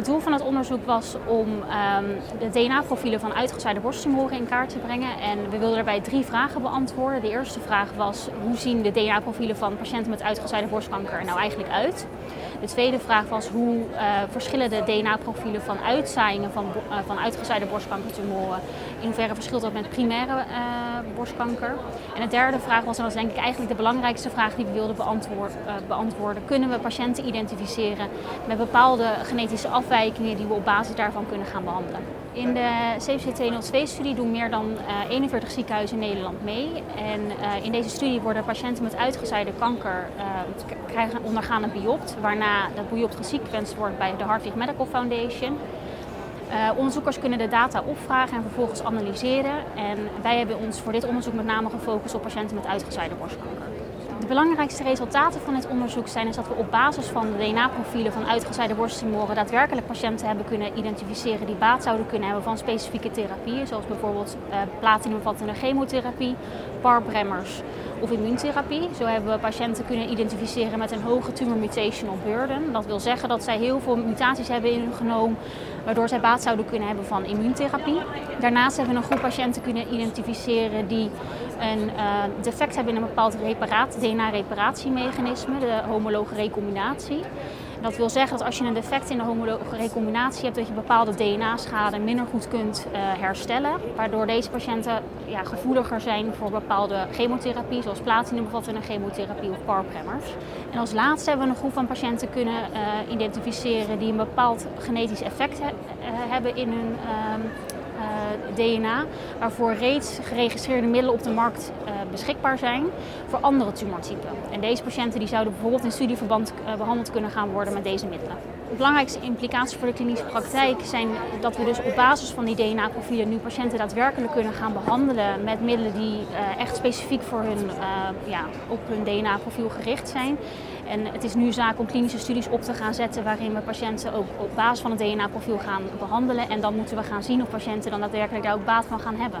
Het doel van het onderzoek was om ehm, de DNA-profielen van uitgezaaide borsttumoren in kaart te brengen. En we wilden daarbij drie vragen beantwoorden. De eerste vraag was: hoe zien de DNA-profielen van patiënten met uitgezaaide borstkanker er nou eigenlijk uit? De tweede vraag was: hoe uh, verschillen de DNA-profielen van uitzaaiingen van, uh, van uitgezaaide borstkankertumoren? In hoeverre verschilt dat met primaire uh, borstkanker? En de derde vraag was, en dat is denk ik eigenlijk de belangrijkste vraag die we wilden beantwoorden: kunnen we patiënten identificeren met bepaalde genetische afwijkingen die we op basis daarvan kunnen gaan behandelen. In de CPC202-studie doen meer dan uh, 41 ziekenhuizen in Nederland mee. En in deze studie worden patiënten met uitgezaaide kanker krijgen, ondergaan een biopt, waarna dat biopt gesequenced wordt bij de Hartwig Medical Foundation. Uh, onderzoekers kunnen de data opvragen en vervolgens analyseren. En wij hebben ons voor dit onderzoek met name gefocust op patiënten met uitgezaaide borstkanker. De belangrijkste resultaten van het onderzoek zijn is dat we op basis van de DNA-profielen van uitgezaaide borsttumoren daadwerkelijk patiënten hebben kunnen identificeren die baat zouden kunnen hebben van specifieke therapieën, zoals bijvoorbeeld uh, platinumvattende chemotherapie, PARP-remmers of immuuntherapie. Zo hebben we patiënten kunnen identificeren met een hoge tumor mutational burden. Dat wil zeggen dat zij heel veel mutaties hebben in hun genoom, waardoor zij baat zouden kunnen hebben van immuuntherapie. Daarnaast hebben we een groep patiënten kunnen identificeren die een uh, defect hebben in een bepaald DNA-reparatiemechanisme, de homologe recombinatie. Dat wil zeggen dat als je een defect in de homologe recombinatie hebt, dat je bepaalde DNA-schade minder goed kunt uh, herstellen. Waardoor deze patiënten ja, gevoeliger zijn voor bepaalde chemotherapie, zoals platinumbevattende chemotherapie of PARP-remmers. En als laatste hebben we een groep van patiënten kunnen uh, identificeren die een bepaald genetisch effect he hebben in hun uh, DNA, waarvoor reeds geregistreerde middelen op de markt uh, beschikbaar zijn voor andere tumortypen. En deze patiënten die zouden bijvoorbeeld in studieverband uh, behandeld kunnen gaan worden met deze middelen. De belangrijkste implicaties voor de klinische praktijk zijn dat we dus op basis van die DNA-profielen nu patiënten daadwerkelijk kunnen gaan behandelen met middelen die echt specifiek voor hun, ja, op hun DNA-profiel gericht zijn. En het is nu zaak om klinische studies op te gaan zetten waarin we patiënten ook op basis van het DNA-profiel gaan behandelen. En dan moeten we gaan zien of patiënten dan daadwerkelijk daar ook baat van gaan hebben.